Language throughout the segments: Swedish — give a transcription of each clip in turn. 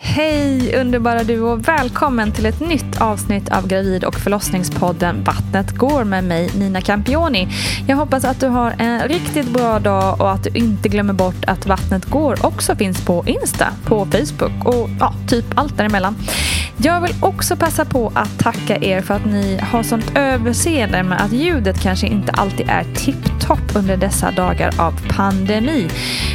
Hej underbara du och välkommen till ett nytt avsnitt av Gravid och förlossningspodden Vattnet går med mig Nina Campioni. Jag hoppas att du har en riktigt bra dag och att du inte glömmer bort att Vattnet går också finns på Insta, på Facebook och ja, typ allt däremellan. Jag vill också passa på att tacka er för att ni har sånt överseende med att ljudet kanske inte alltid är tipptopp under dessa dagar av pandemi.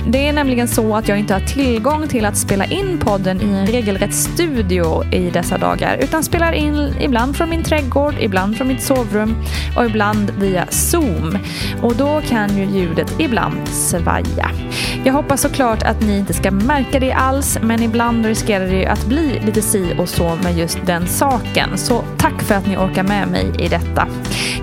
Det är nämligen så att jag inte har tillgång till att spela in podden i en regelrätt studio i dessa dagar utan spelar in ibland från min trädgård, ibland från mitt sovrum och ibland via Zoom. Och då kan ju ljudet ibland svaja. Jag hoppas såklart att ni inte ska märka det alls men ibland riskerar det ju att bli lite si och så med just den saken. Så tack för att ni orkar med mig i detta.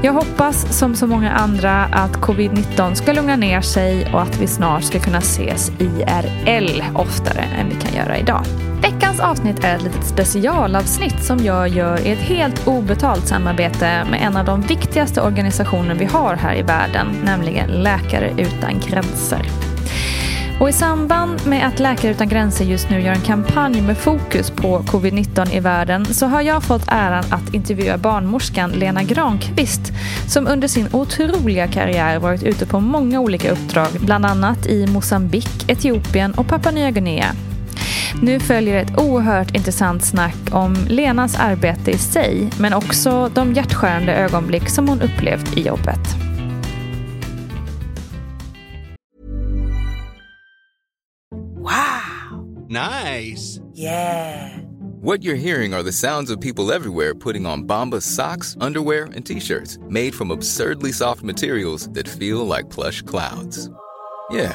Jag hoppas som så många andra att covid-19 ska lugna ner sig och att vi snart ska kunna ses IRL oftare än vi kan göra idag. Veckans avsnitt är ett litet specialavsnitt som jag gör i ett helt obetalt samarbete med en av de viktigaste organisationer vi har här i världen, nämligen Läkare utan gränser. Och I samband med att Läkare utan gränser just nu gör en kampanj med fokus på covid-19 i världen så har jag fått äran att intervjua barnmorskan Lena Granqvist som under sin otroliga karriär varit ute på många olika uppdrag, bland annat i Mosambik, Etiopien och Papua Nya Guinea. Nu följer ett oerhört intressant snack om Lenas arbete i sig men också de hjärtskärande ögonblick som hon upplevt i jobbet. Wow! Nice! Yeah! What you're hearing are the sounds of people everywhere putting on Bombas socks, underwear, and t-shirts made from absurdly soft materials that feel like plush clouds. Yeah,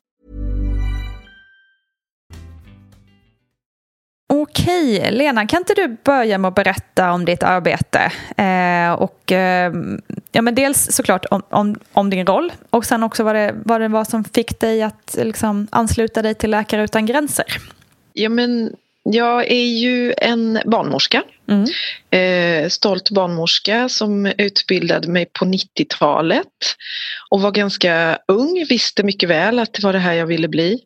Okej, Lena, kan inte du börja med att berätta om ditt arbete? Eh, och eh, ja, men dels såklart om, om, om, din roll och sen också vad det, vad det var som fick dig att liksom, ansluta dig till Läkare utan gränser. Ja, men jag är ju en barnmorska. Mm. Eh, stolt barnmorska som utbildade mig på 90-talet och var ganska ung, visste mycket väl att det var det här jag ville bli.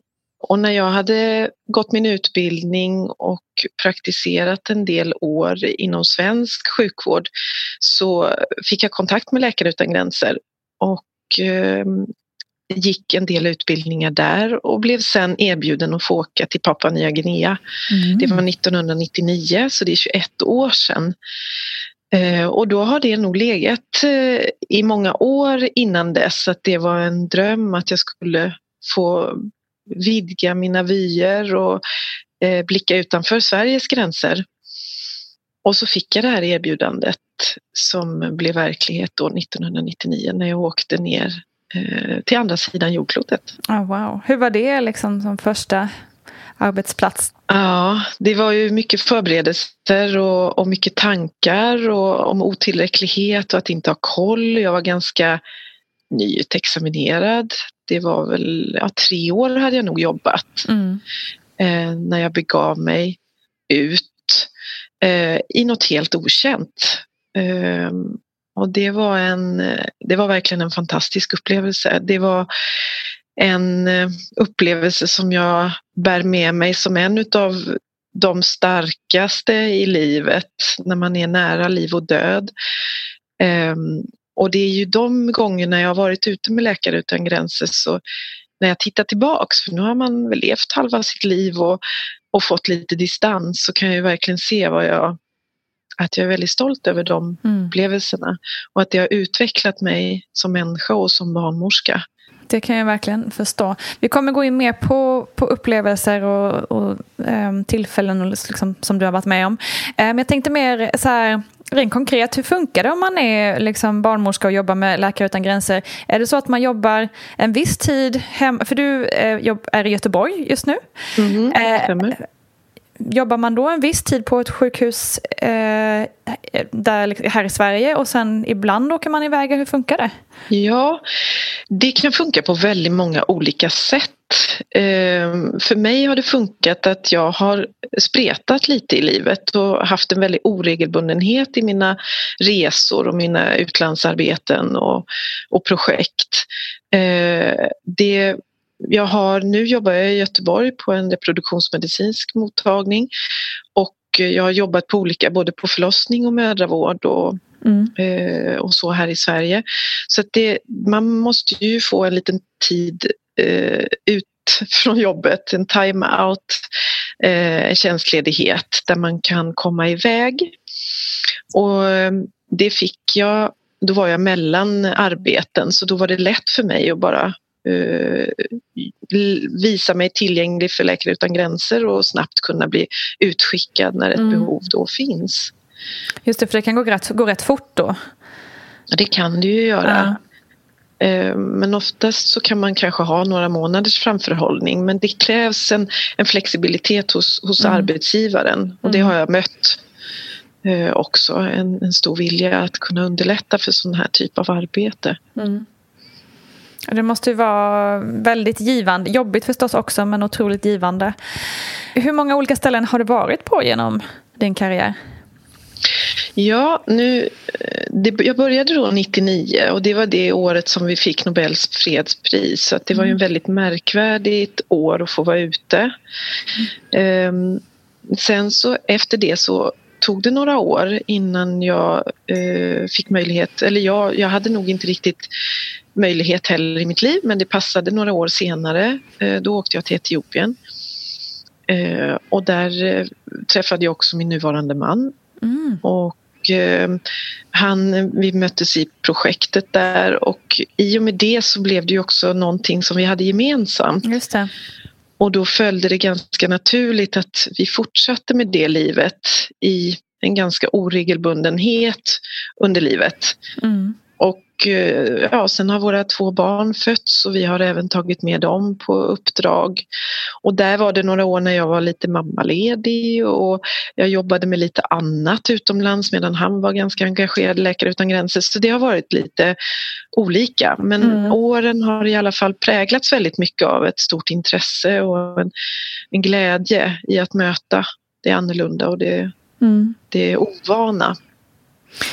Och när jag hade gått min utbildning och praktiserat en del år inom svensk sjukvård så fick jag kontakt med Läkare utan gränser och eh, gick en del utbildningar där och blev sen erbjuden att få åka till Papua Nya Guinea. Mm. Det var 1999 så det är 21 år sedan. Eh, och då har det nog legat eh, i många år innan dess att det var en dröm att jag skulle få vidga mina vyer och eh, blicka utanför Sveriges gränser. Och så fick jag det här erbjudandet som blev verklighet då 1999 när jag åkte ner till andra sidan jordklotet. Oh, wow. Hur var det liksom som första arbetsplats? Ja, det var ju mycket förberedelser och, och mycket tankar och, om otillräcklighet och att inte ha koll. Jag var ganska nyutexaminerad. Det var väl ja, tre år hade jag nog jobbat mm. eh, när jag begav mig ut eh, i något helt okänt. Eh, och det var, en, det var verkligen en fantastisk upplevelse. Det var en eh, upplevelse som jag bär med mig som en utav de starkaste i livet när man är nära liv och död. Och det är ju de gångerna jag har varit ute med Läkare utan gränser så när jag tittar tillbaks, för nu har man väl levt halva sitt liv och, och fått lite distans så kan jag ju verkligen se vad jag, att jag är väldigt stolt över de mm. upplevelserna och att det har utvecklat mig som människa och som barnmorska. Det kan jag verkligen förstå. Vi kommer gå in mer på, på upplevelser och, och um, tillfällen och liksom, som du har varit med om. Um, jag tänkte mer så här, rent konkret, hur funkar det om man är liksom barnmorska och jobbar med Läkare utan gränser? Är det så att man jobbar en viss tid hemma? För du eh, är i Göteborg just nu. Mm, eh, jobbar man då en viss tid på ett sjukhus eh, där, här i Sverige och sen ibland åker man iväg? Hur funkar det? Ja, det kan funka på väldigt många olika sätt. Eh, för mig har det funkat att jag har spretat lite i livet och haft en väldig oregelbundenhet i mina resor och mina utlandsarbeten och, och projekt. Eh, det jag har, nu jobbar jag i Göteborg på en reproduktionsmedicinsk mottagning och jag har jobbat på olika, både på förlossning och mödravård och, mm. eh, och så här i Sverige. Så det, man måste ju få en liten tid eh, ut från jobbet, en time-out, eh, tjänstledighet där man kan komma iväg. Och eh, det fick jag, då var jag mellan arbeten så då var det lätt för mig att bara visa mig tillgänglig för Läkare utan gränser och snabbt kunna bli utskickad när ett mm. behov då finns. Just det, för det kan gå rätt, gå rätt fort då. Ja, det kan det ju göra. Ja. Eh, men oftast så kan man kanske ha några månaders framförhållning men det krävs en, en flexibilitet hos, hos mm. arbetsgivaren och det mm. har jag mött eh, också. En, en, stor vilja att kunna underlätta för sån här typ av arbete. Mm. Det måste ju vara väldigt givande, jobbigt förstås också men otroligt givande. Hur många olika ställen har du varit på genom din karriär? Ja, nu, det, jag började då 99 och det var det året som vi fick Nobels fredspris så det var ju en mm. väldigt märkvärdigt år att få vara ute. Mm. Um, sen så efter det så tog det några år innan jag uh, fick möjlighet, eller jag, jag hade nog inte riktigt möjlighet heller i mitt liv men det passade några år senare. Eh, då åkte jag till Etiopien. Eh, och där eh, träffade jag också min nuvarande man. Mm. Och han, vi möttes i projektet där och i och med det så blev det ju också någonting som vi hade gemensamt. Just det. Och då följde det ganska naturligt att vi fortsatte med det livet i en ganska oregelbundenhet under livet. Mm. Och eh, ja, sen har våra två barn fötts och vi har även tagit med dem på uppdrag. Och där var det några år när jag var lite mammaledig och jag jobbade med lite annat utomlands medan han var ganska engagerad i Läkare utan gränser. Så det har varit lite olika. Men mm. åren har i alla fall präglats väldigt mycket av ett stort intresse och en, en glädje i att möta det annorlunda och det, mm. det ovana.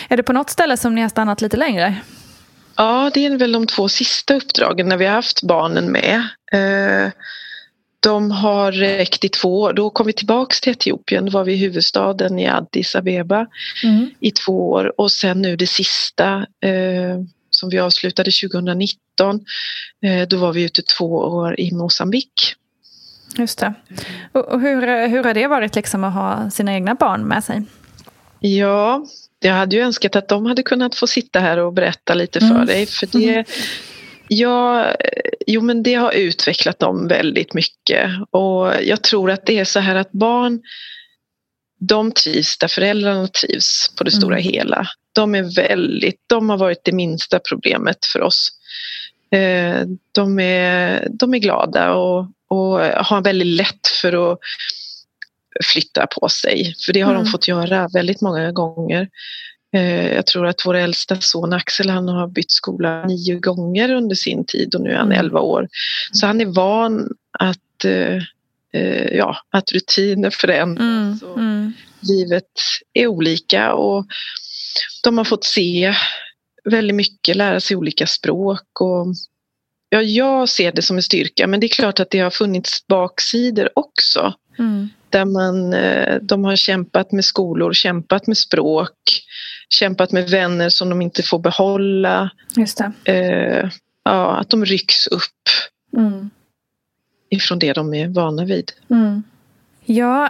Är det på något ställe som ni har stannat lite längre? Ja, det är väl de två sista uppdragen när vi har haft barnen med. Eh, de har räckt i två år. Då kom vi tillbaks till Etiopien. Då var vi i huvudstaden i Addis Abeba mm. i två år och sen nu det sista eh, som vi avslutade 2019. Eh, då var vi ute två år i Mosambik. Just det. Och hur, hur har det varit liksom att ha sina egna barn med sig? Ja, jag hade ju önskat att de hade kunnat få sitta här och berätta lite för Mm. dig. För det, ja, jo, men det har utvecklat dem väldigt mycket. Och jag tror att det är så här att barn de trivs där föräldrarna trivs på det stora Mm. hela. De är väldigt, de har varit det minsta problemet för oss. Eh, De är, de är glada och, och har väldigt lätt för att flytta på sig. För det har Mm. de fått göra väldigt många gånger. Eh, Jag tror att vår äldsta son Axel han har bytt skola nio gånger under sin tid och nu är han Mm. 11 år. Så han är van att, eh, eh, ja, att rutiner förändras. Mm. Mm. Livet är olika och de har fått se väldigt mycket, lära sig olika språk. Och, ja, jag ser det som en styrka men det är klart att det har funnits baksidor också Mm. där man, eh, de har kämpat med skolor, kämpat med språk, kämpat med vänner som de inte får behålla. Just det. Eh, ja, att de rycks upp Mm. ifrån det de är vana vid. Mm. Ja,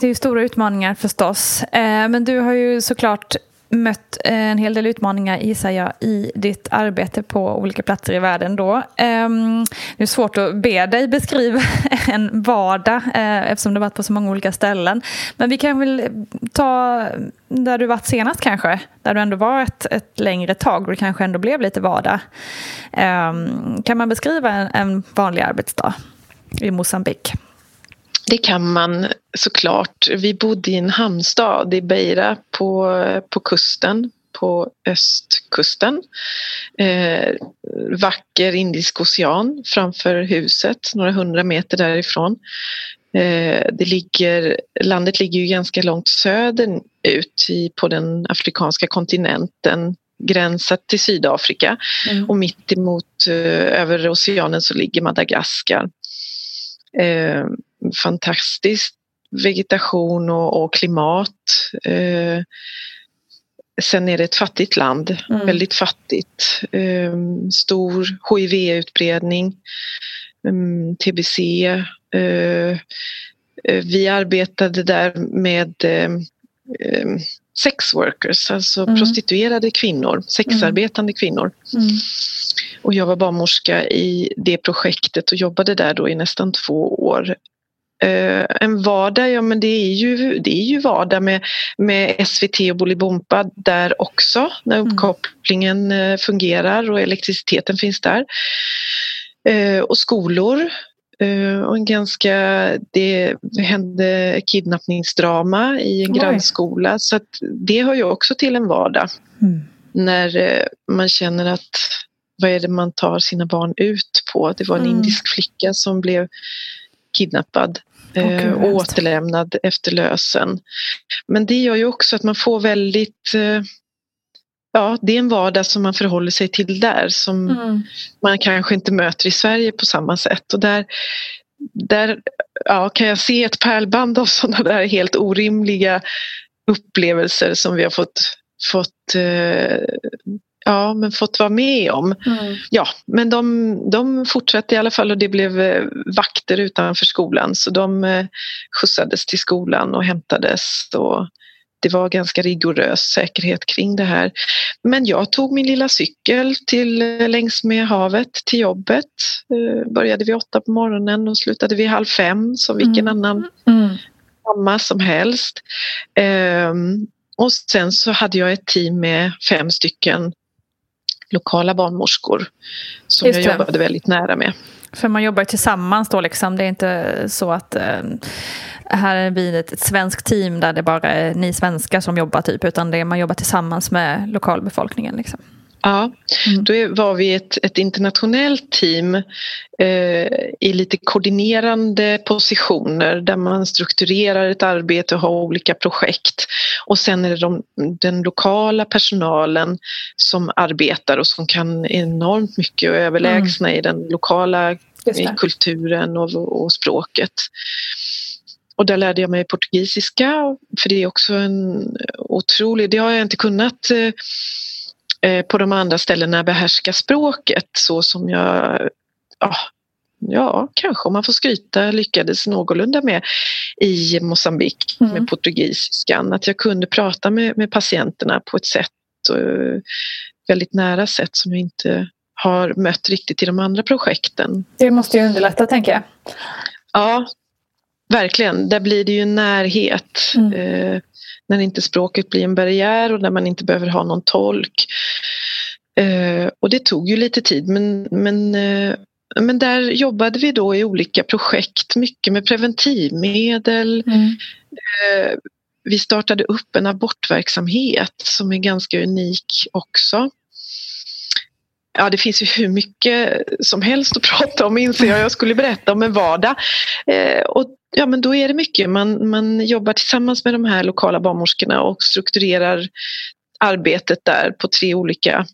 det är ju stora utmaningar förstås. Eh, Men du har ju såklart mött eh, en hel del utmaningar gissar jag i ditt arbete på olika platser i världen då. Ehm, det är svårt att be dig beskriva en vardag eh, eftersom du varit på så många olika ställen. Men vi kan väl ta där du varit senast kanske, där du ändå var ett, ett längre tag och det kanske ändå blev lite vardag. Ehm, kan man beskriva en, en vanlig arbetsdag i Mosambik? Det kan man såklart. Vi bodde i en hamnstad i Beira på, på kusten, på östkusten. Eh, vacker Indisk ocean framför huset, några hundra meter därifrån. Eh, det ligger, landet ligger ju ganska långt söderut i, på den afrikanska kontinenten gränsat till Sydafrika och mitt emot eh, över oceanen så ligger Madagaskar. Fantastisk vegetation och, och klimat. Eh, sen är det ett fattigt land, Mm. väldigt fattigt. Eh, stor HIV-utbredning, mm, TBC. Eh, eh, vi arbetade där med eh, eh, sex workers, alltså Mm. prostituerade kvinnor, sexarbetande kvinnor. Mm. Och jag var barnmorska i det projektet och jobbade där då i nästan två år. Eh, en vardag, ja men det är ju, det är ju vardag med, med SVT och Bolibompa där också när Mm. uppkopplingen eh, fungerar och elektriciteten finns där. Eh, och skolor. Och en ganska, det hände kidnappningsdrama i en Oj. grannskola så det hör ju också till en vardag Mm. när man känner att vad är det man tar sina barn ut på? Det var en Mm. indisk flicka som blev kidnappad eh, och återlämnad efter lösen. Men det gör ju också att man får väldigt eh, Ja, det är en vardag som man förhåller sig till där som Mm. man kanske inte möter i Sverige på samma sätt. Och där, där ja, kan jag se ett pärlband av sådana där helt orimliga upplevelser som vi har fått, fått, eh, ja, men fått vara med om. Mm. Ja, men de, de fortsatte i alla fall och det blev eh, vakter utanför skolan så de eh, skjutsades till skolan och hämtades. Och det var ganska rigorös säkerhet kring det här. Men jag tog min lilla cykel till, eh, längs med havet till jobbet. Började vid åtta på morgonen och slutade vid halv fem som vilken annan Mm. mamma som helst. Ehm, och sen så hade jag ett team med fem stycken lokala barnmorskor som jag det. jobbade väldigt nära med. För man jobbar tillsammans då liksom. Det är inte så att eh, här är vi ett, ett svenskt team där det bara är ni svenskar som jobbar typ. Utan det man jobbar tillsammans med lokalbefolkningen liksom. Ja, Mm. då var vi ett, ett internationellt team eh, i lite koordinerande positioner där man strukturerar ett arbete och har olika projekt. Och sen är det de, den lokala personalen som arbetar och som kan enormt mycket och är överlägsna i den lokala i kulturen och, och språket. Och där lärde jag mig portugisiska för det är också en otrolig, det har jag inte kunnat eh, på de andra ställena behärska språket så som jag ja, ja, kanske om man får skryta, lyckades någorlunda med i Mosambik mm. med portugisiskan. Att jag kunde prata med, med patienterna på ett sätt, uh, väldigt nära sätt som jag inte har mött riktigt i de andra projekten. Det måste ju underlätta, tänker jag. Ja, verkligen. Där blir det ju närhet. Mm. Uh, när inte språket blir en barriär och när man inte behöver ha någon tolk. Uh, och det tog ju lite tid men, men men där jobbade vi då i olika projekt, mycket med preventivmedel. Mm. Eh, vi startade upp en abortverksamhet som är ganska unik också. Ja, det finns ju hur mycket som helst att prata om inser jag. Jag skulle berätta om en vardag. Eh, och ja, men då är det mycket. Man, man jobbar tillsammans med de här lokala barnmorskorna och strukturerar arbetet där på tre olika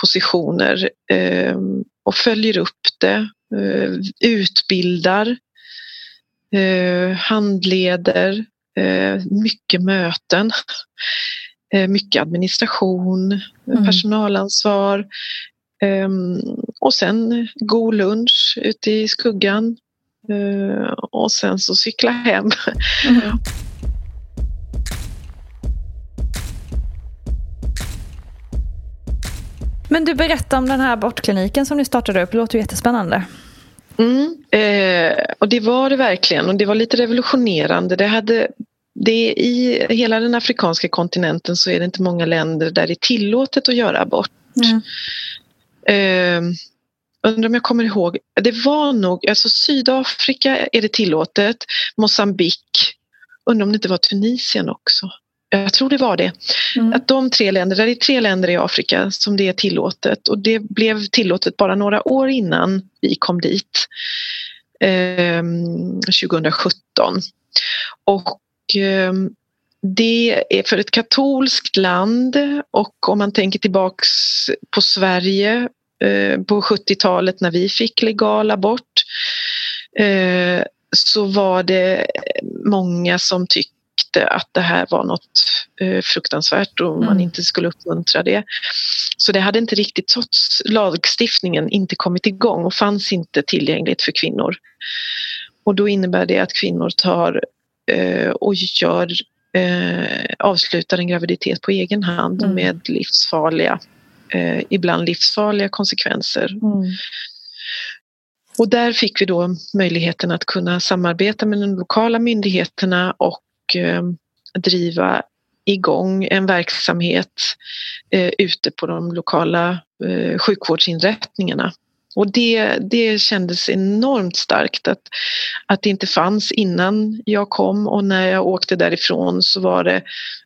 positioner. Eh, och följer upp det, eh, utbildar, eh, handleder, eh, mycket möten, mycket administration, mm. personalansvar och sen god lunch ute i skuggan och sen så cykla hem. Mm. Men du berättade om den här abortkliniken som ni startade upp. Det låter ju jättespännande. Mm, eh, och det var det verkligen och det var lite revolutionerande. Det hade, det, I hela den afrikanska kontinenten så är det inte många länder där det är tillåtet att göra abort. Mm. Eh, undrar om jag kommer ihåg, det var nog, alltså Sydafrika är det tillåtet, Mosambik, undrar om det inte var Tunisien också. Jag tror det var det. Mm. Att de tre länder, det är tre länder i Afrika som det är tillåtet och det blev tillåtet bara några år innan vi kom dit. Eh, 2017. Och eh, det är för ett katolskt land och om man tänker tillbaks på Sverige eh, på 70-talet när vi fick legal abort eh, så var det många som tyckte att det här var något eh, fruktansvärt och mm. man inte skulle uppmuntra det. Så det hade inte riktigt, trots lagstiftningen, inte kommit igång och fanns inte tillgängligt för kvinnor. Och då innebär det att kvinnor tar och gör, eh, avslutar en graviditet på egen hand mm. med livsfarliga, eh, ibland livsfarliga konsekvenser. Mm. Och där fick vi då möjligheten att kunna samarbeta med de lokala myndigheterna och eh, driva igång en verksamhet eh, ute på de lokala eh, sjukvårdsinrättningarna. Och det, det kändes enormt starkt att, att det inte fanns innan jag kom och när jag åkte därifrån så var det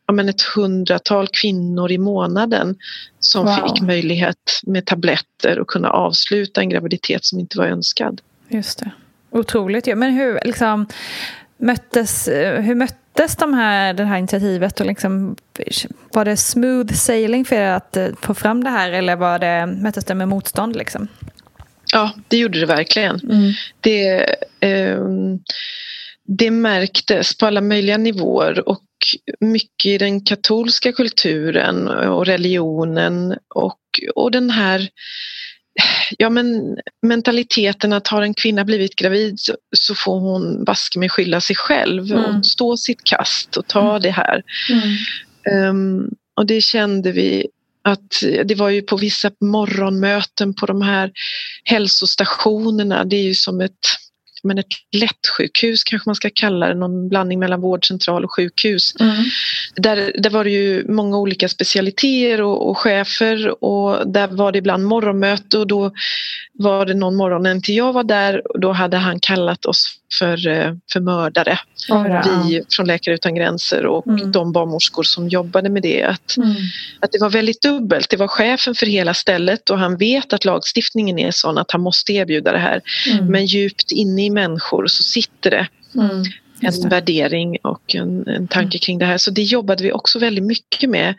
ja, men ett hundratal kvinnor i månaden som wow. fick möjlighet med tabletter att kunna avsluta en graviditet som inte var önskad. Just det. Otroligt ju. Men hur, liksom, möttes, hur möttes möttes de här, det här initiativet? Och liksom, var det smooth sailing för er att eh, få fram det här eller var det, möttes det med motstånd? Liksom? Ja, det gjorde det verkligen. Mm. Det, eh, det märktes på alla möjliga nivåer och mycket i den katolska kulturen och religionen och, och den här ja, men mentaliteten att har en kvinna blivit gravid så, så får hon baske med skylla sig själv mm. och stå sitt kast och ta mm. det här. Um, och det kände vi att det var ju på vissa morgonmöten på de här hälsostationerna, det är ju som ett men ett lättsjukhus kanske man ska kalla det, någon blandning mellan vårdcentral och sjukhus. Mm. Där, där var det ju många olika specialiteter och, och chefer och där var det ibland morgonmöte och då var det någon morgon när inte jag var där och då hade han kallat oss för, eh, för mördare. Oh, Vi från Läkare utan gränser och mm. de barnmorskor som jobbade med det. Att, mm. att det var väldigt dubbelt. Det var chefen för hela stället och han vet att lagstiftningen är sån att han måste erbjuda det här. Mm. Men djupt inne i människor så sitter det mm. en värdering och en, en tanke kring det här. Så det jobbade vi också väldigt mycket med.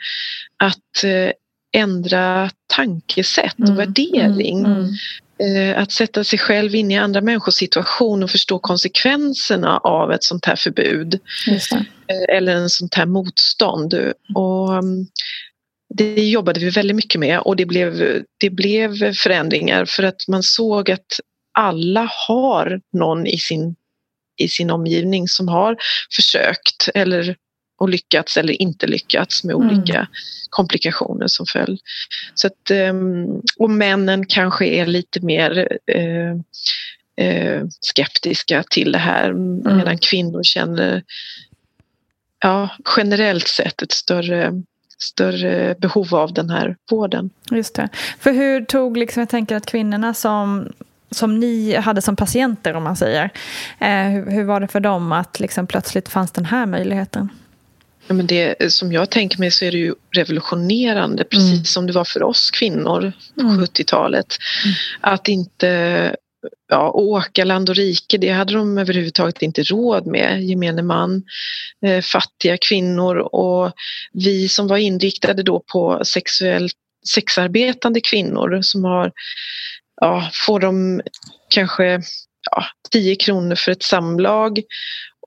Att eh, ändra tankesätt och mm. värdering. Eh, att sätta sig själv in i andra människors situation och förstå konsekvenserna av ett sånt här förbud. Eh, eller en sånt här motstånd. Och mm, det jobbade vi väldigt mycket med och det blev, det blev förändringar för att man såg att alla har någon i sin, i sin omgivning som har försökt eller och lyckats eller inte lyckats med mm. olika mm. komplikationer som följd. Så att, ehm, och männen kanske är lite mer eh, eh, skeptiska till det här mm. medan kvinnor känner ja, generellt sett ett större större behov av den här vården. Just det. För hur tog, liksom, jag tänker att kvinnorna som, som ni hade som patienter om man säger, eh, hur, hur, var det för dem att liksom, plötsligt fanns den här möjligheten? Ja, men det, som jag tänker mig så är det ju revolutionerande, precis mm. som det var för oss kvinnor på mm. 70-talet. Mm. Att inte ja, åka land och rike, det hade de överhuvudtaget inte råd med, gemene man, eh, fattiga kvinnor och vi som var inriktade då på sexuellt sexarbetande kvinnor som har, ja, får de kanske ja, 10 kronor för ett samlag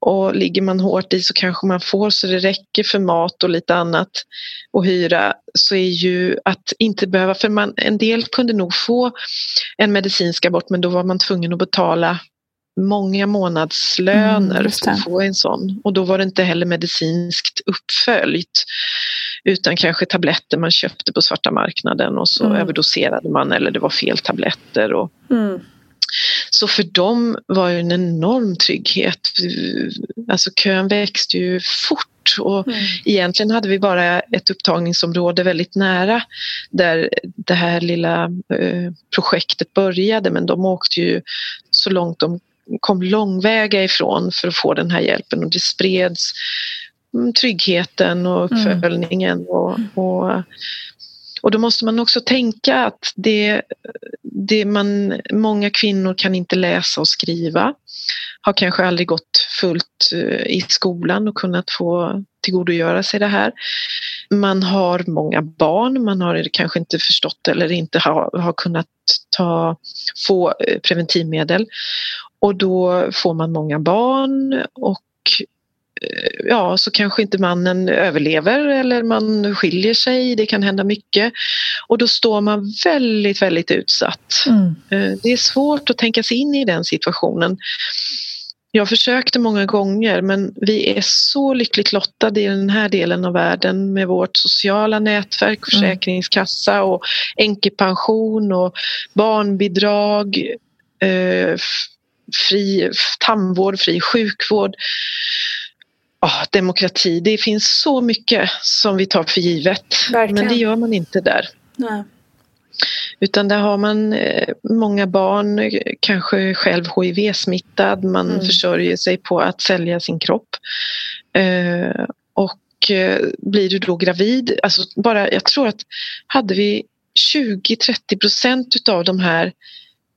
och ligger man hårt i så kanske man får så det räcker för mat och lite annat och hyra så är ju att inte behöva, för man, en del kunde nog få en medicinsk abort men då var man tvungen att betala många månadslöner mm, för att få en sån och då var det inte heller medicinskt uppföljt utan kanske tabletter man köpte på svarta marknaden och så mm. överdoserade man eller det var fel tabletter. Och, mm. Så för dem var det en enorm trygghet. Alltså kön växte ju fort och mm. egentligen hade vi bara ett upptagningsområde väldigt nära där det här lilla eh, projektet började men de åkte ju så långt de kom långväga ifrån för att få den här hjälpen och det spreds mm, tryggheten och mm. uppföljningen mm. och, och och då måste man också tänka att det, det man, många kvinnor kan inte läsa och skriva, har kanske aldrig gått fullt eh, i skolan och kunnat få tillgodogöra sig det här. Man har många barn, man har kanske inte förstått eller inte har, har kunnat ta, få eh, preventivmedel. Och då får man många barn och ja, så kanske inte mannen överlever eller man skiljer sig, det kan hända mycket. Och då står man väldigt, väldigt utsatt. Mm. Eh, det är svårt att tänka sig in i den situationen. Jag försökte många gånger men vi är så lyckligt lottade i den här delen av världen med vårt sociala nätverk, mm. försäkringskassa och änkepension och barnbidrag, eh, fri tandvård, fri sjukvård oh, demokrati. Det finns så mycket som vi tar för givet. Verkligen. Men det gör man inte där. Nej. Utan där har man eh, många barn, kanske själv HIV-smittad, man mm. försörjer sig på att sälja sin kropp. Eh, och eh, blir du då gravid, alltså bara, jag tror att hade vi 20-30 procent utav de här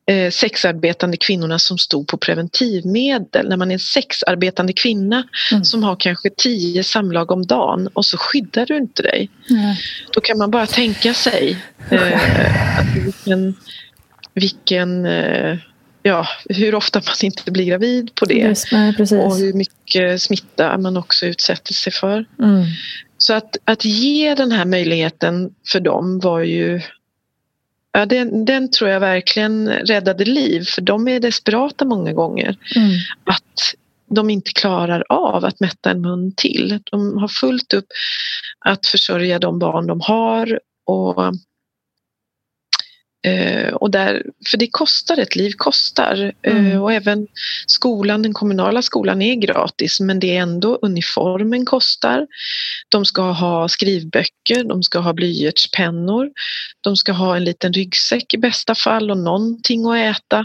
eh, sexarbetande kvinnorna som stod på preventivmedel. När man är en sexarbetande kvinna mm. som har kanske tio samlag om dagen och så skyddar du inte dig. Mm. Då kan man bara tänka sig eh, att vilken, vilken eh, ja, hur ofta man inte blir gravid på det. Just, nej, och hur mycket smitta man också utsätter sig för. Mm. Så att, att ge den här möjligheten för dem var ju Ja, den, den, tror jag verkligen räddade liv för de är desperata många gånger. Mm. Att de inte klarar av att mätta en mun till. De har fullt upp att försörja de barn de har och Eh, och där, för det kostar, ett liv kostar. Eh, mm. och även skolan, den kommunala skolan är gratis men det är ändå uniformen kostar. De ska ha skrivböcker, de ska ha blyertspennor, de ska ha en liten ryggsäck i bästa fall och någonting att äta.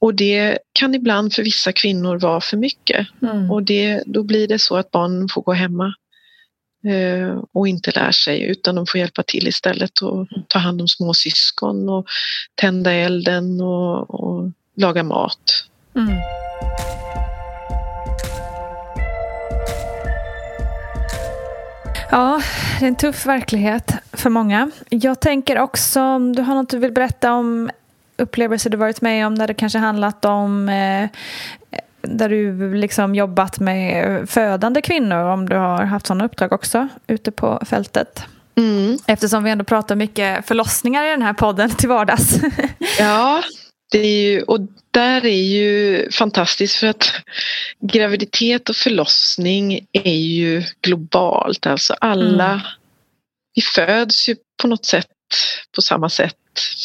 Och det kan ibland för vissa kvinnor vara för mycket mm. och det, då blir det så att barnen får gå hemma Eh, och inte lär sig utan de får hjälpa till istället och ta hand om småsyskon och tända elden och, och laga mat. Mm. Ja, det är en tuff verklighet för många. Jag tänker också, om du har något du vill berätta om upplevelser du varit med om där det kanske handlat om eh, där du liksom jobbat med födande kvinnor, om du har haft sådana uppdrag också ute på fältet. Mm. Eftersom vi ändå pratar mycket förlossningar i den här podden till vardags. Ja, det är ju, och där är ju fantastiskt för att graviditet och förlossning är ju globalt. Alltså alla, mm. vi föds ju på något sätt på samma sätt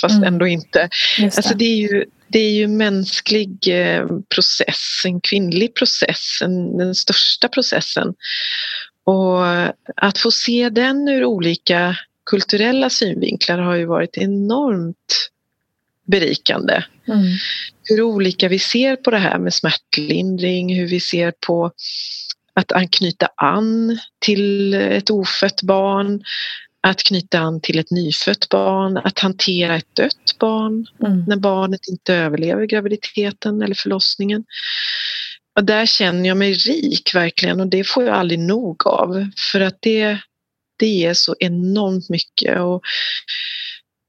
fast mm. ändå inte. Det. Alltså det är ju det är ju mänsklig eh, process, en kvinnlig process, en, den största processen. Och att få se den ur olika kulturella synvinklar har ju varit enormt berikande. Mm. Hur olika vi ser på det här med smärtlindring, hur vi ser på att anknyta an till ett ofött barn, att knyta an till ett nyfött barn, att hantera ett dött barn mm. när barnet inte överlever graviditeten eller förlossningen. Och där känner jag mig rik verkligen och det får jag aldrig nog av för att det, det ger så enormt mycket. Och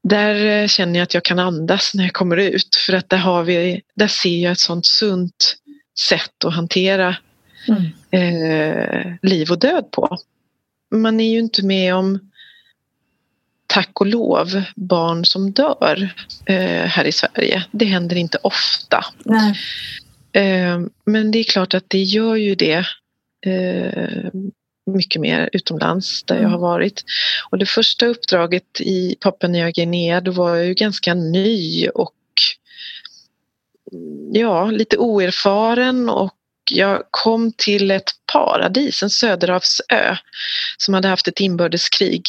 där känner jag att jag kan andas när jag kommer ut för att där, har vi, där ser jag ett sånt sunt sätt att hantera mm. eh, liv och död på. Man är ju inte med om tack och lov barn som dör eh, här i Sverige. Det händer inte ofta. Eh, men det är klart att det gör ju det eh, mycket mer utomlands där mm. jag har varit. Och det första uppdraget i Papua Nya Guinea då var jag ju ganska ny och ja, lite oerfaren och jag kom till ett paradis, en söderhavsö som hade haft ett inbördeskrig.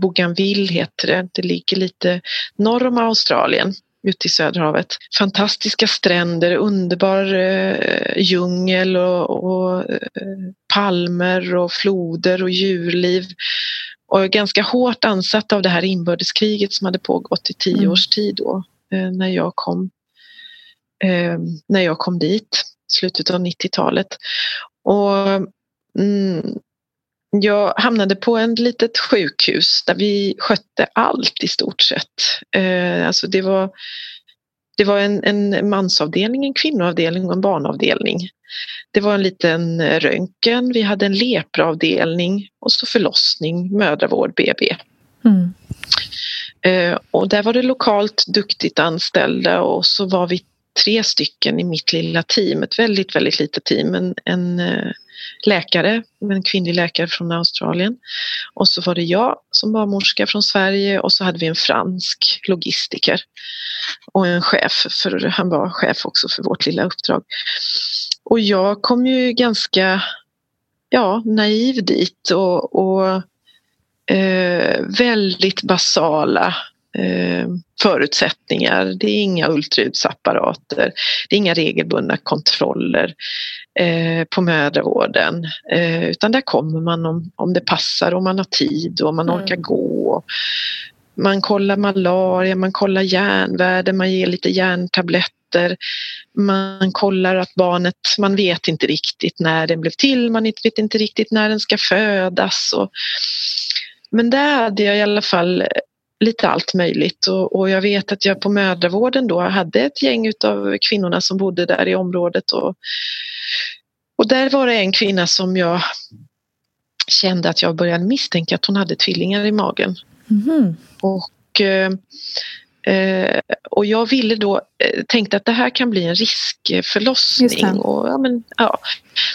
Bougainville heter det. Det ligger lite norr om Australien ute i Söderhavet. Fantastiska stränder, underbar eh, djungel och, och eh, palmer och floder och djurliv. Och ganska hårt ansatt av det här inbördeskriget som hade pågått i tio mm. års tid då eh, när jag kom, eh, när jag kom dit, slutet av 90-talet. Och mm, jag hamnade på ett litet sjukhus där vi skötte allt i stort sett. Eh, alltså det var, det var en, en mansavdelning, en kvinnoavdelning och en barnavdelning. Det var en liten röntgen, vi hade en lepraavdelning och så förlossning, mödravård, BB. Mm. Eh, och där var det lokalt duktigt anställda och så var vi tre stycken i mitt lilla team, ett väldigt, väldigt litet team. En, en eh, läkare, en kvinnlig läkare från Australien. Och så var det jag som barnmorska från Sverige och så hade vi en fransk logistiker och en chef, för han var chef också för vårt lilla uppdrag. Och jag kom ju ganska ja, naiv dit och, och eh, väldigt basala eh, förutsättningar. Det är inga ultraljudsapparater, det är inga regelbundna kontroller eh, på mödravården eh, utan där kommer man om, om det passar, om man har tid och om man mm. orkar gå. Man kollar malaria, man kollar järnvärde, man ger lite järntabletter. Man kollar att barnet, man vet inte riktigt när den blev till, man vet inte riktigt när den ska födas. Och, men där hade jag i alla fall lite allt möjligt och, och, jag vet att jag på mödravården då hade ett gäng av kvinnorna som bodde där i området och, och där var det en kvinna som jag kände att jag började misstänka att hon hade tvillingar i magen. Mm. Och, eh, eh, och jag ville då, eh, tänkte att det här kan bli en riskförlossning. Och, ja, men, ja.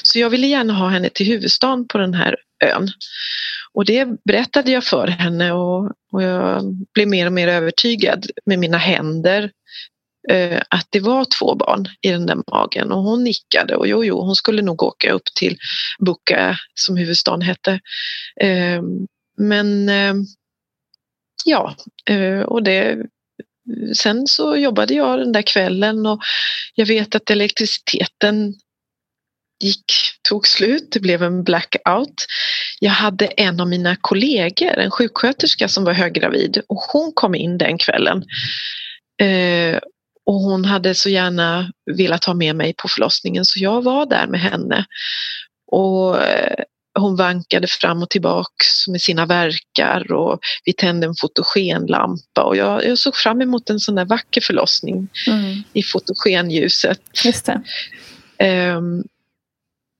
Så jag ville gärna ha henne till huvudstaden på den här ön. Och det berättade jag för henne och, och jag blev mer och mer övertygad med mina händer eh, att det var två barn i den där magen och hon nickade och jo, jo, hon skulle nog åka upp till Buka som huvudstaden hette. Eh, men eh, ja, eh, och det Sen så jobbade jag den där kvällen och jag vet att elektriciteten gick, tog slut, det blev en blackout. Jag hade en av mina kollegor, en sjuksköterska som var höggravid och hon kom in den kvällen. Eh, och hon hade så gärna velat ha med mig på förlossningen så jag var där med henne. Och eh, hon vankade fram och tillbaks med sina verkar och vi tände en fotogenlampa och jag, jag såg fram emot en sån där vacker förlossning mm. i fotogenljuset. Just um,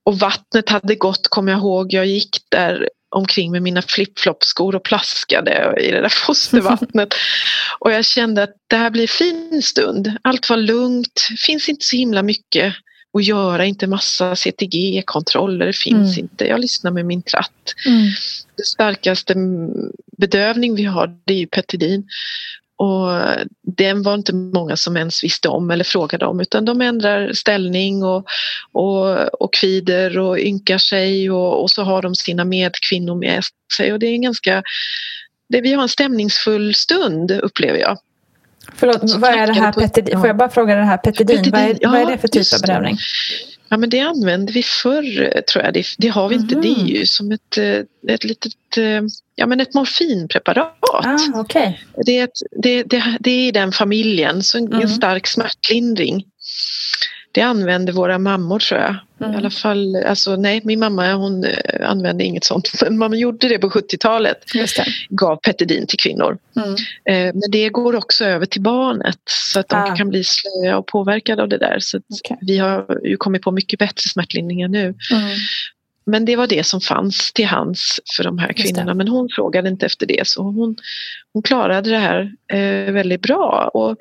och vattnet hade gått, kommer jag ihåg. Jag gick där omkring med mina flipflopskor och plaskade i det där fostervattnet. och jag kände att det här blir en fin stund. Allt var lugnt, finns inte så himla mycket att göra, inte massa CTG-kontroller, finns mm. inte. Jag lyssnar med min tratt. Mm. Det starkaste bedövning vi har det är ju Petidin. Och den var inte många som ens visste om eller frågade om utan de ändrar ställning och, och, och kvider och ynkar sig och, och så har de sina medkvinnor med sig och det är en ganska det, vi har en stämningsfull stund upplever jag. Förlåt, vad är det här petidin? Får jag bara fråga det här petidin, petidin vad, är, ja, vad är det för typ av bedövning? Ja men det använde vi förr tror jag. Det, det har vi inte. Mm. Det är ju som ett, eh, ett litet eh, ja, men ett morfinpreparat. Ah, okay. det, är ett, det, det, det är i den familjen, så en, mm. en stark smärtlindring. Det använde våra mammor tror jag. Mm. I alla fall, alltså nej min mamma hon eh, använde inget sånt men man gjorde det på 70-talet. Gav Petidin till kvinnor. Mm. Eh, men det går också över till barnet så att de ah. kan bli slöa och påverkade av det där. Så okay. Vi har ju kommit på mycket bättre smärtlindringar nu. Mm. Men det var det som fanns till hands för de här kvinnorna. Men hon frågade inte efter det så hon, hon klarade det här eh, väldigt bra. Och,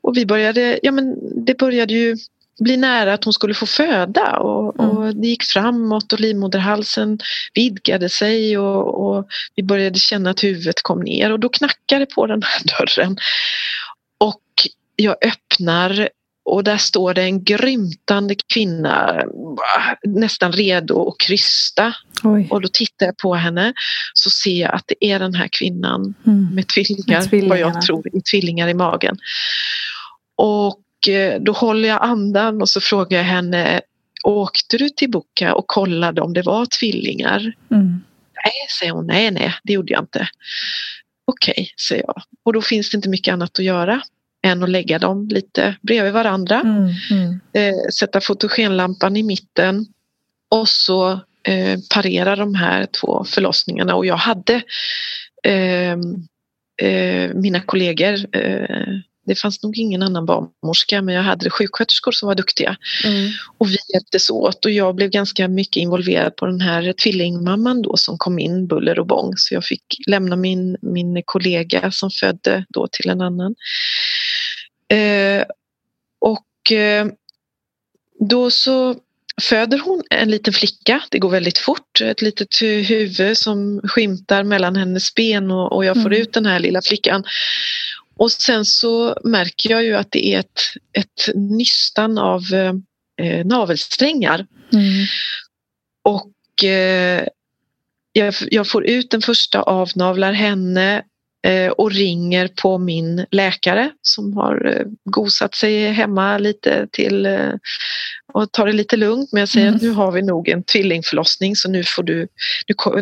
och vi började, ja men det började ju bli nära att hon skulle få föda och, mm. och det gick framåt och livmoderhalsen vidgade sig och, och, vi började känna att huvudet kom ner och då knackade på den här dörren. Och jag öppnar och där står det en grymtande kvinna nästan redo att krysta. Oj. Och då tittar jag på henne så ser jag att det är den här kvinnan mm. med tvillingar, vad jag tror är tvillingar i magen. Och eh, då håller jag andan och så frågar jag henne Åkte du till Boka och kollade om det var tvillingar? Mm. Nej, säger hon. Nej, nej, det gjorde jag inte. Okej, okay, säger jag. Och då finns det inte mycket annat att göra än att lägga dem lite bredvid varandra. Mm, mm. Eh, sätta fotogenlampan i mitten och så eh, parera de här två förlossningarna och jag hade eh, eh mina kollegor eh, det fanns nog ingen annan barnmorska men jag hade sjuksköterskor som var duktiga. Mm. Och vi hjälptes åt och jag blev ganska mycket involverad på den här tvillingmamman då som kom in buller och bång så jag fick lämna min, min kollega som födde då till en annan. Eh, och eh, då så föder hon en liten flicka. Det går väldigt fort. Ett litet huvud som skymtar mellan hennes ben och, och jag får mm. ut den här lilla flickan. Och sen så märker jag ju att det är ett, ett nystan av eh, navelsträngar. Mm. Och eh, jag, jag, får ut den första, avnavlar henne Eh, och ringer på min läkare som har eh, gosat sig hemma lite till eh, och tar det lite lugnt men jag säger mm. att nu har vi nog en tvillingförlossning så nu, får du,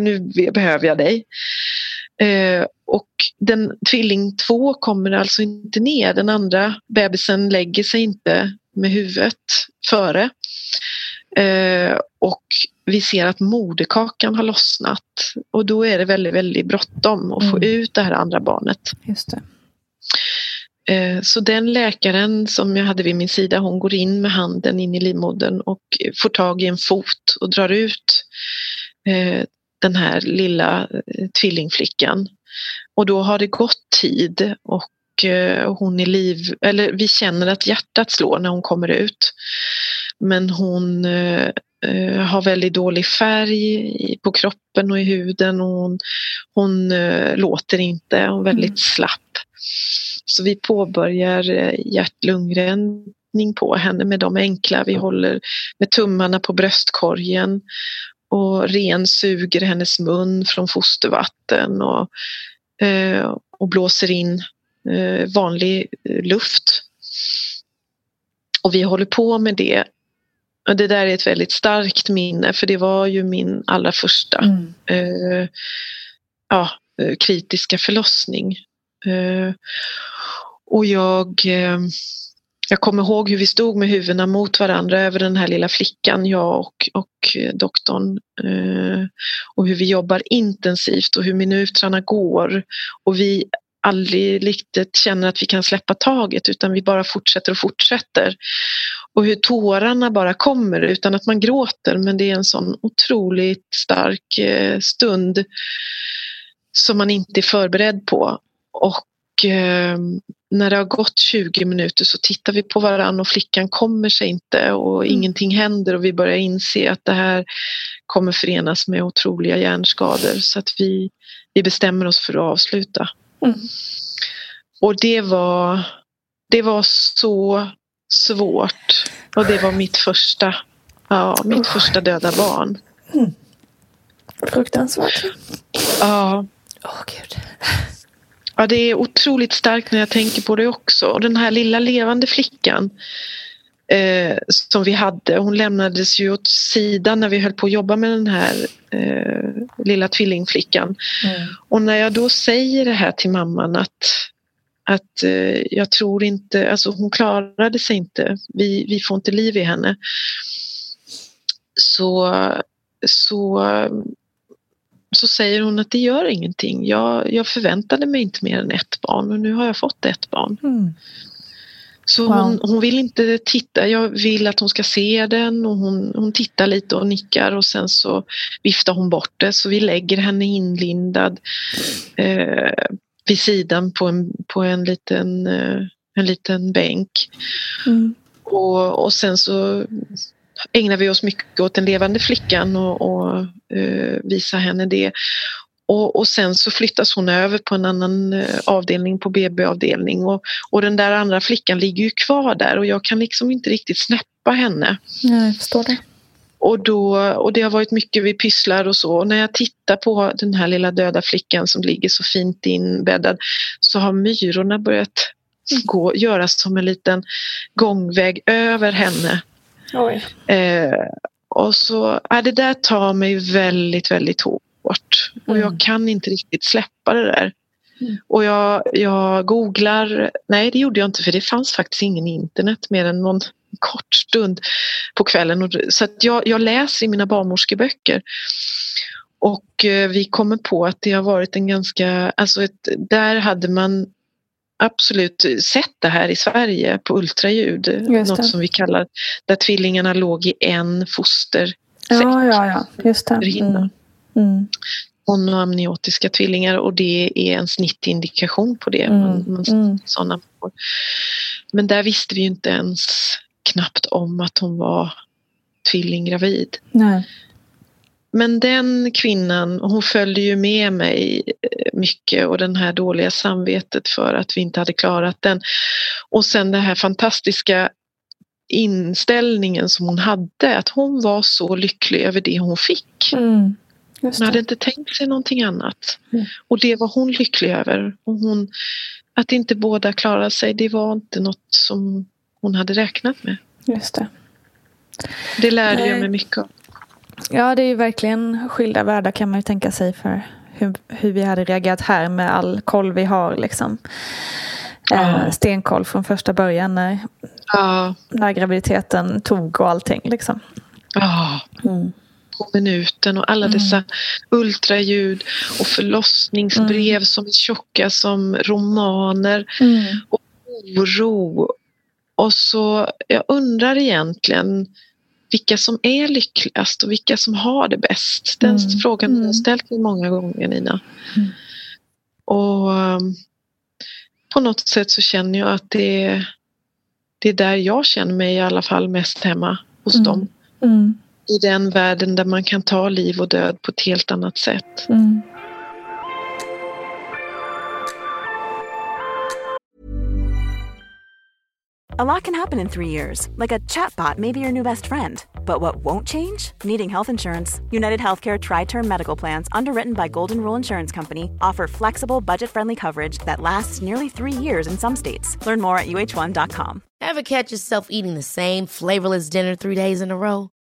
nu, nu behöver jag dig. och den tvilling två kommer alltså inte ner, den andra bebisen lägger sig inte med huvudet före. Eh, och vi ser att moderkakan har lossnat och då är det väldigt, väldigt bråttom att mm. få ut det här andra barnet. Just det. Eh, så den läkaren som jag hade vid min sida hon går in med handen in i livmodern och får tag i en fot och drar ut eh, den här lilla tvillingflickan. Och då har det gått tid och hon är liv, eller vi känner att hjärtat slår när hon kommer ut. Men hon eh, eh, har väldigt dålig färg på kroppen och i huden och hon, hon eh, låter inte, hon är väldigt mm. slapp. Så vi påbörjar eh, hjärt-lungräddning på henne med de enkla, vi håller med tummarna på bröstkorgen och ren suger hennes mun från fostervatten och, eh, och blåser in eh, vanlig luft. Och vi håller på med det och det där är ett väldigt starkt minne för det var ju min allra första mm. eh, ja, eh, kritiska förlossning. Eh, och jag, eh, jag kommer ihåg hur vi stod med huvudena mot varandra över den här lilla flickan, jag och, och doktorn. Eh, och hur vi jobbar intensivt och hur minuterna går. Och vi aldrig riktigt känner att vi kan släppa taget utan vi bara fortsätter och fortsätter. Och hur tårarna bara kommer utan att man gråter men det är en sån otroligt stark eh, stund som man inte är förberedd på. Och eh, när det har gått 20 minuter så tittar vi på varandra och flickan kommer sig inte och mm. ingenting händer och vi börjar inse att det här kommer förenas med otroliga hjärnskador så att vi, vi bestämmer oss för att avsluta. Mm. Och det var, det var så svårt och det var mitt första, ja, mitt oh. första döda barn. Mm. Fruktansvärt. Ja. Åh oh, gud. Ja, det är otroligt starkt när jag tänker på det också. Och den här lilla levande flickan eh, som vi hade, hon lämnades ju åt sidan när vi höll på att jobba med den här eh, lilla tvillingflickan. Mm. Och när jag då säger det här till mamman att, att eh, jag tror inte, alltså hon klarade sig inte, vi, vi får inte liv i henne. Så, så så säger hon att det gör ingenting. Jag, jag förväntade mig inte mer än ett barn och nu har jag fått ett barn. Mm. Så wow. hon, hon, vill inte titta, jag vill att hon ska se den och hon, hon tittar lite och nickar och sen så viftar hon bort det så vi lägger henne inlindad eh, vid sidan på en, på en, liten, eh, en liten bänk. Mm. Och, och sen så ägnar vi oss mycket åt den levande flickan och, och uh, visar henne det. Och, och, sen så flyttas hon över på en annan uh, avdelning på BB-avdelning och, och den där andra flickan ligger ju kvar där och jag kan liksom inte riktigt snäppa henne. Nej, jag förstår det. Och, då, och det har varit mycket vi pysslar och så. Och när jag tittar på den här lilla döda flickan som ligger så fint inbäddad så har myrorna börjat gå, göras som en liten gångväg över henne. Eh, och så, ja, det där tar mig väldigt, väldigt hårt. Och mm. jag kan inte riktigt släppa det där. Mm. Och jag, jag googlar, nej det gjorde jag inte för det fanns faktiskt ingen internet mer än någon kort stund på kvällen. Så jag, jag läser i mina barnmorskeböcker. Och eh, vi kommer på att det har varit en ganska, alltså ett, där hade man absolut sett det här i Sverige på ultraljud. Något som vi kallar där tvillingarna låg i en fostersäck. Ja, ja, ja. Just det. Mm. Mm. Monoamniotiska tvillingar och det är en snittindikation på det. Mm. Man, man mm. såna. Men där visste vi inte ens knappt om att hon var tvillinggravid. Nej. Men den kvinnan, hon följde ju med mig eh, mycket och den här dåliga samvetet för att vi inte hade klarat den. Och sen den här fantastiska inställningen som hon hade, att hon var så lycklig över det hon fick. Mm, hon hade inte tänkt sig någonting annat. Mm. Och det var hon lycklig över. Och hon, att inte båda klarade sig, det var inte något som hon hade räknat med. Just det. Det lärde jag mig mycket av. Ja, det är ju verkligen skilda världar kan man ju tänka sig för hur, hur vi hade reagerat här med all koll vi har. Liksom. Eh, stenkoll från första början när, ja. när graviditeten tog och allting. Liksom. Ja. Mm. På minuten och alla mm. dessa ultraljud och förlossningsbrev mm. som är tjocka som romaner. Mm. Och oro. Och så, jag undrar egentligen vilka som är lyckligast och vilka som har det bäst. Den mm. frågan har jag mm. ställt mig många gånger Nina. Mm. Och um, på något sätt så känner jag att det är, det är där jag känner mig i alla fall mest hemma hos mm. dem. Mm. I den världen där man kan ta liv och död på ett helt annat sätt. Mm. A lot can happen in three years, like a chatbot may be your new best friend. But what won't change? Needing health insurance. United Healthcare Tri Term Medical Plans, underwritten by Golden Rule Insurance Company, offer flexible, budget friendly coverage that lasts nearly three years in some states. Learn more at uh1.com. Ever catch yourself eating the same flavorless dinner three days in a row?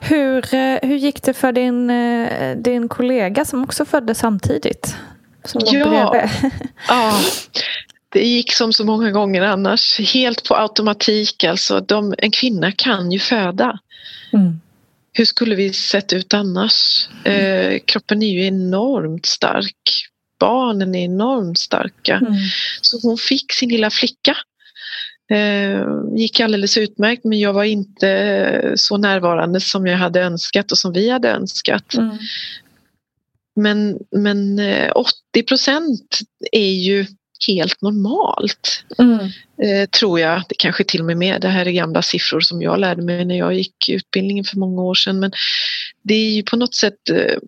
Hur, eh, hur gick det för din, eh, din kollega som också föddes samtidigt? Som ja, ja, det gick som så många gånger annars. Helt på automatik. Alltså, de, en kvinna kan ju föda. Mm. Hur skulle vi sett ut annars? Eh, kroppen är ju enormt stark. Barnen är enormt starka. Mm. Så hon fick sin lilla flicka gick alldeles utmärkt men jag var inte så närvarande som jag hade önskat och som vi hade önskat. Mm. Men, men 80 eh, procent är ju helt normalt. Mm. Eh, tror jag, det kanske till och med mer. Det här är gamla siffror som jag lärde mig när jag gick utbildningen för många år sedan. Men det är ju på något sätt eh,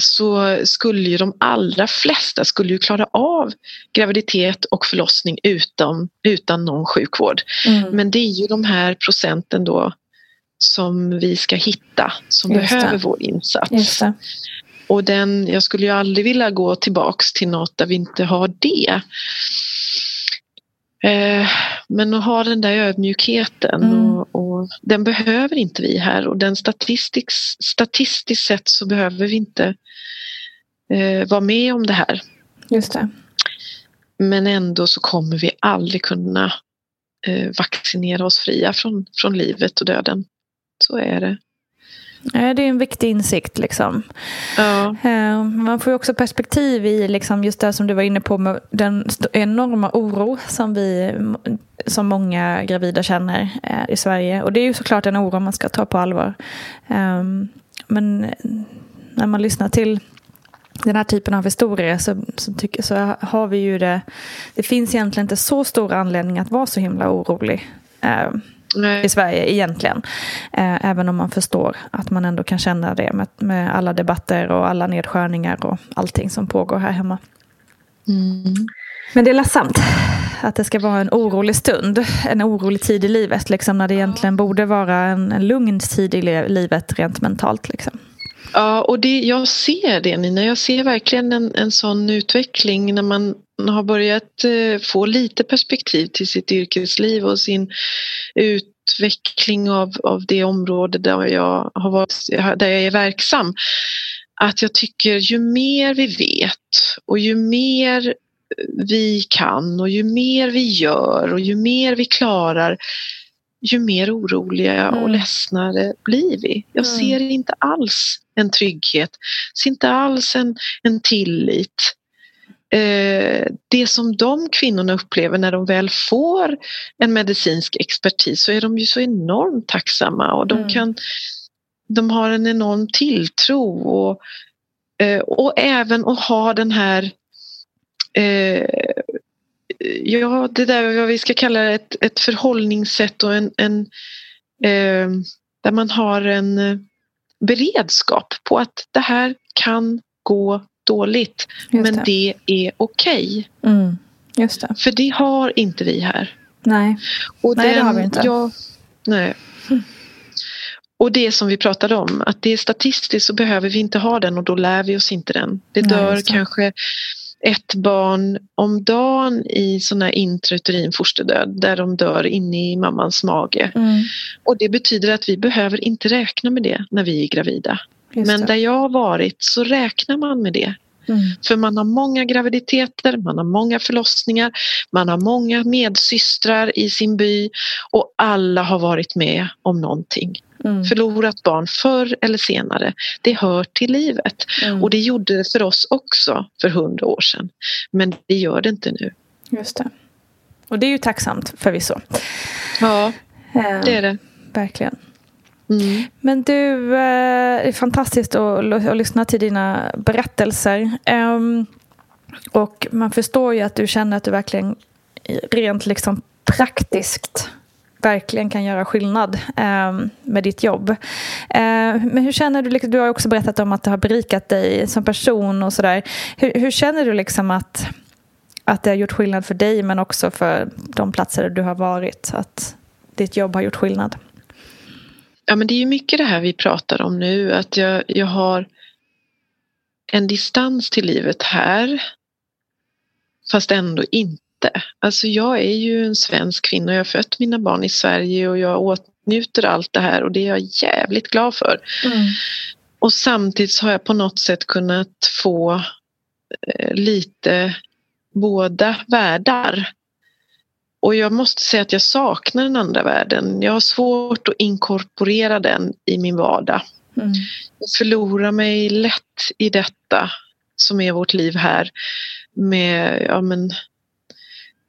så skulle ju de allra flesta skulle ju klara av graviditet och förlossning utan, utan någon sjukvård. Mm. Men det är ju de här procenten då som vi ska hitta som Just behöver det. vår insats. Och den, jag skulle ju aldrig vilja gå tillbaks till något där vi inte har det. Eh, men att ha den där ödmjukheten mm. och, och, den behöver inte vi här och den statistiskt, statistiskt sett så behöver vi inte eh, vara med om det här. Just det. Men ändå så kommer vi aldrig kunna eh, vaccinera oss fria från, från livet och döden. Så är det. Det är en viktig insikt. Liksom. Ja. Eh, man får också perspektiv i liksom just det som du var inne på med den enorma oro som vi som många gravida känner eh, i Sverige. Och det är ju såklart en oro man ska ta på allvar. Ehm, men när man lyssnar till den här typen av historier så, så, tycker, så har vi ju det. Det finns egentligen inte så stor anledning att vara så himla orolig. Nej. i Sverige egentligen. Eh, även om man förstår att man ändå kan känna det med, med alla debatter och alla nedskärningar och allting som pågår här hemma. Mm. Men det är ledsamt att det ska vara en orolig stund, en orolig tid i livet, liksom, när det egentligen borde vara en, en lugn tid i livet rent mentalt. Liksom. Ja, och det, jag ser det Nina, jag ser verkligen en, en sån utveckling när man har börjat eh, få lite perspektiv till sitt yrkesliv och sin utveckling av, av det område där jag, har varit, där jag är verksam. Att jag tycker ju mer vi vet och ju mer vi kan och ju mer vi gör och ju mer vi klarar ju mer oroliga och mm. ledsnare blir vi. Jag mm. ser inte alls en trygghet, ser inte alls en, en tillit. Eh, det som de kvinnorna upplever när de väl får en medicinsk expertis så är de ju så enormt tacksamma och de, mm. kan, de har en enorm tilltro och, eh, och även att ha den här eh, ja, det där vad vi ska kalla ett, ett förhållningssätt och en, en eh, där man har en beredskap på att det här kan gå dåligt men det. det är okej. Okay. Mm, just det. För det har inte vi här. Nej, och nej den, det har vi inte. Ja, nej. Mm. Och det som vi pratade om, att det är statistiskt så behöver vi inte ha den och då lär vi oss inte den. Det dör nej, kanske ett barn om dagen i sån här intrauterin fosterdöd där de dör inne i mammans mage. Mm. Och det betyder att vi behöver inte räkna med det när vi är gravida. Men där jag har varit så räknar man med det. Mm. För man har många graviditeter, man har många förlossningar, man har många medsystrar i sin by och alla har varit med om någonting. Mm. Förlorat barn förr eller senare. Det hör till livet. Mm. Och det gjorde det för oss också för hundra år sedan. Men det gör det inte nu. Just det. Och det är ju tacksamt förvisso. Ja, det är det. Verkligen. Mm. Men du, eh, det är fantastiskt att, lyssna till dina berättelser. Ehm, och man förstår ju att du känner att du verkligen rent liksom praktiskt verkligen kan göra skillnad eh, med ditt jobb. Eh, men hur känner du, liksom, du har också berättat om att det har berikat dig som person och sådär. Hur, hur, känner du liksom att, att det har gjort skillnad för dig men också för de platser där du har varit? Att ditt jobb har gjort skillnad? Ja men det är ju mycket det här vi pratar om nu att jag, jag har en distans till livet här fast ändå inte Alltså jag är ju en svensk kvinna. Jag har fött mina barn i Sverige och jag åtnjuter allt det här och det är jag jävligt glad för. Mm. Och samtidigt har jag på något sätt kunnat få eh, lite båda världar. Och jag måste säga att jag saknar den andra världen. Jag har svårt att inkorporera den i min vardag. Mm. Jag förlorar mig lätt i detta som är vårt liv här med ja, men,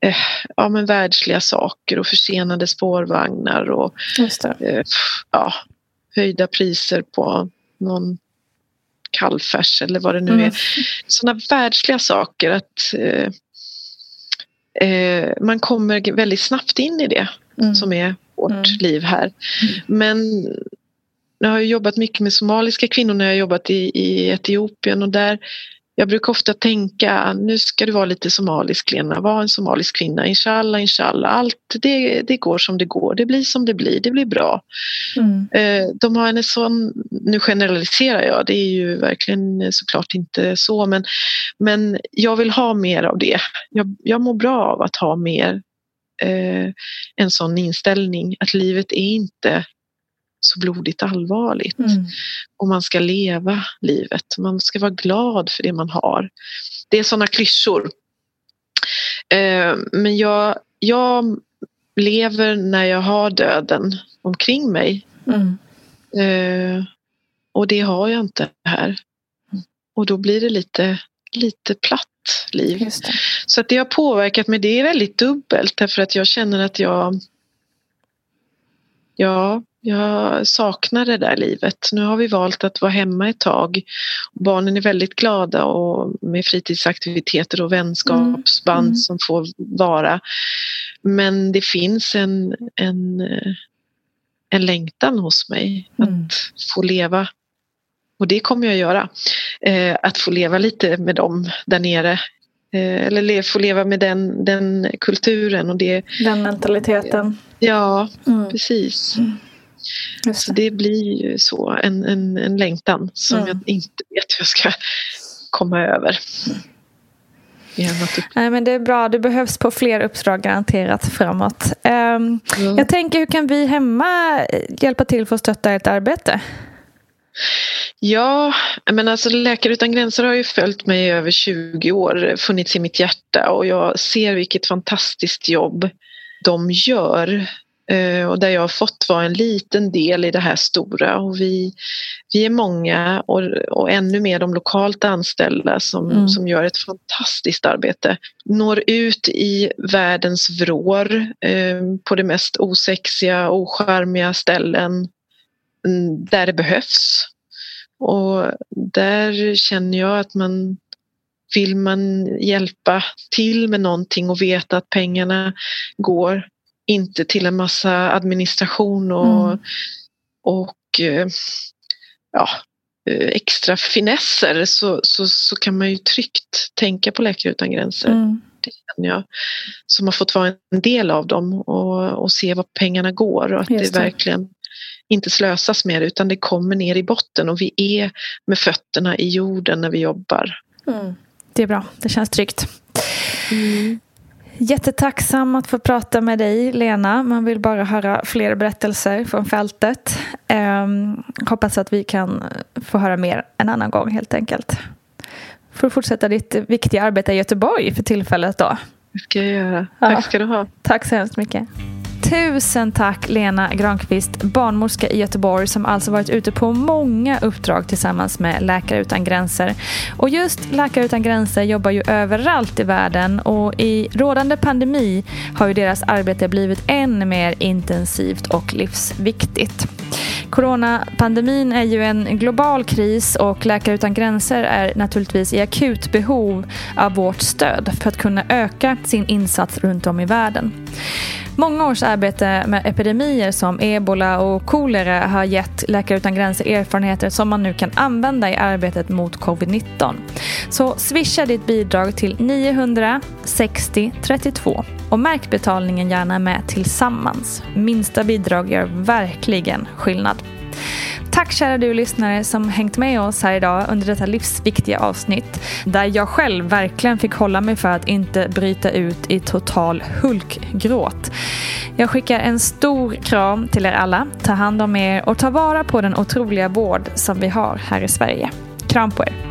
eh, ja, men världsliga saker och försenade spårvagnar och eh, ja, höjda priser på någon kallfärs eller vad det nu Mm. är. Sådana världsliga saker att eh, eh, man kommer väldigt snabbt in i det Mm. som är vårt Mm. liv här. Men jag har jobbat mycket med somaliska kvinnor när jag har jobbat i, i Etiopien och där jag brukar ofta tänka, nu ska du vara lite somalisk Lena, var en somalisk kvinna, inshallah, inshallah, allt det, det går som det går, det blir som det blir, det blir bra. Mm. Eh, De har en sån, nu generaliserar jag, det är ju verkligen såklart inte så men, men jag vill ha mer av det. Jag, jag mår bra av att ha mer eh, en sån inställning att livet är inte så blodigt allvarligt. Mm. Och man ska leva livet. Man ska vara glad för det man har. Det är sådana klyschor. Eh, men jag, jag lever när jag har döden omkring mig. Mm. Eh, och det har jag inte här. Och då blir det lite, lite platt liv. Så att det har påverkat mig. Det är väldigt dubbelt därför att jag känner att jag Ja, jag saknar det där livet. Nu har vi valt att vara hemma ett tag. Barnen är väldigt glada och med fritidsaktiviteter och vänskapsband Mm. Mm. som får vara. Men det finns en, en, en längtan hos mig Mm. att få leva. Och det kommer jag göra. Eh, att få leva lite med dem där nere. Eh, eller le, få leva med den, den kulturen och det. Den mentaliteten. Ja, Mm. precis. Just Så det. det blir ju så, en, en, en längtan som Mm. jag inte vet hur jag ska komma över. Nej, men det är bra. Du behövs på fler uppdrag garanterat framåt. Ehm, Ja. Jag tänker, hur kan vi hemma hjälpa till för att stötta ert arbete? Ja, men alltså Läkare utan gränser har ju följt mig i över 20 år, funnits i mitt hjärta och jag ser vilket fantastiskt jobb de gör. Eh, Och där jag har fått vara en liten del i det här stora och vi, vi är många och, och ännu mer de lokalt anställda som, Mm. som gör ett fantastiskt arbete. Når ut i världens vrår eh, på de mest osexiga, ocharmiga ställen mm, där det behövs. Och där känner jag att man vill man hjälpa till med någonting och veta att pengarna går inte till en massa administration och, mm. och eh, ja, eh, extra finesser så, så, så kan man ju tryggt tänka på Läkare utan gränser. Mm. Det känner jag. Som har fått vara en del av dem och, och se var pengarna går och att det. det verkligen inte slösas mer utan det kommer ner i botten och vi är med fötterna i jorden när vi jobbar. Mm. Det är bra, det känns tryggt. Mm. Jättetacksam att få prata med dig, Lena. Man vill bara höra fler berättelser från fältet. Um, hoppas att vi kan få höra mer en annan gång, helt enkelt. För att fortsätta ditt viktiga arbete i Göteborg för tillfället. då. Det ska jag göra. Tack ska du ha. Tack så hemskt mycket. Tusen tack Lena Granqvist, barnmorska i Göteborg som alltså varit ute på många uppdrag tillsammans med Läkare utan gränser. Och just Läkare utan gränser jobbar ju överallt i världen och i rådande pandemi har ju deras arbete blivit än mer intensivt och livsviktigt. Coronapandemin är ju en global kris och Läkare utan gränser är naturligtvis i akut behov av vårt stöd för att kunna öka sin insats runt om i världen. Många års arbete med epidemier som ebola och kolera har gett Läkare utan gränser erfarenheter som man nu kan använda i arbetet mot covid-19. Så swisha ditt bidrag till 960 32 och märk betalningen gärna med tillsammans. Minsta bidrag gör verkligen skillnad. Tack kära du lyssnare som hängt med oss här idag under detta livsviktiga avsnitt där jag själv verkligen fick hålla mig för att inte bryta ut i total hulkgråt. Jag skickar en stor kram till er alla. Ta hand om er och ta vara på den otroliga vård som vi har här i Sverige. Kram på er!